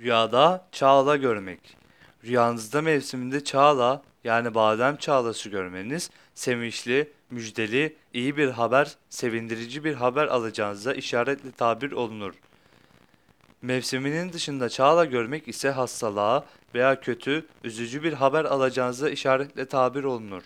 Rüyada çağla görmek. Rüyanızda mevsiminde çağla yani badem çağlası görmeniz sevinçli, müjdeli, iyi bir haber, sevindirici bir haber alacağınıza işaretli tabir olunur. Mevsiminin dışında çağla görmek ise hastalığa veya kötü, üzücü bir haber alacağınıza işaretle tabir olunur.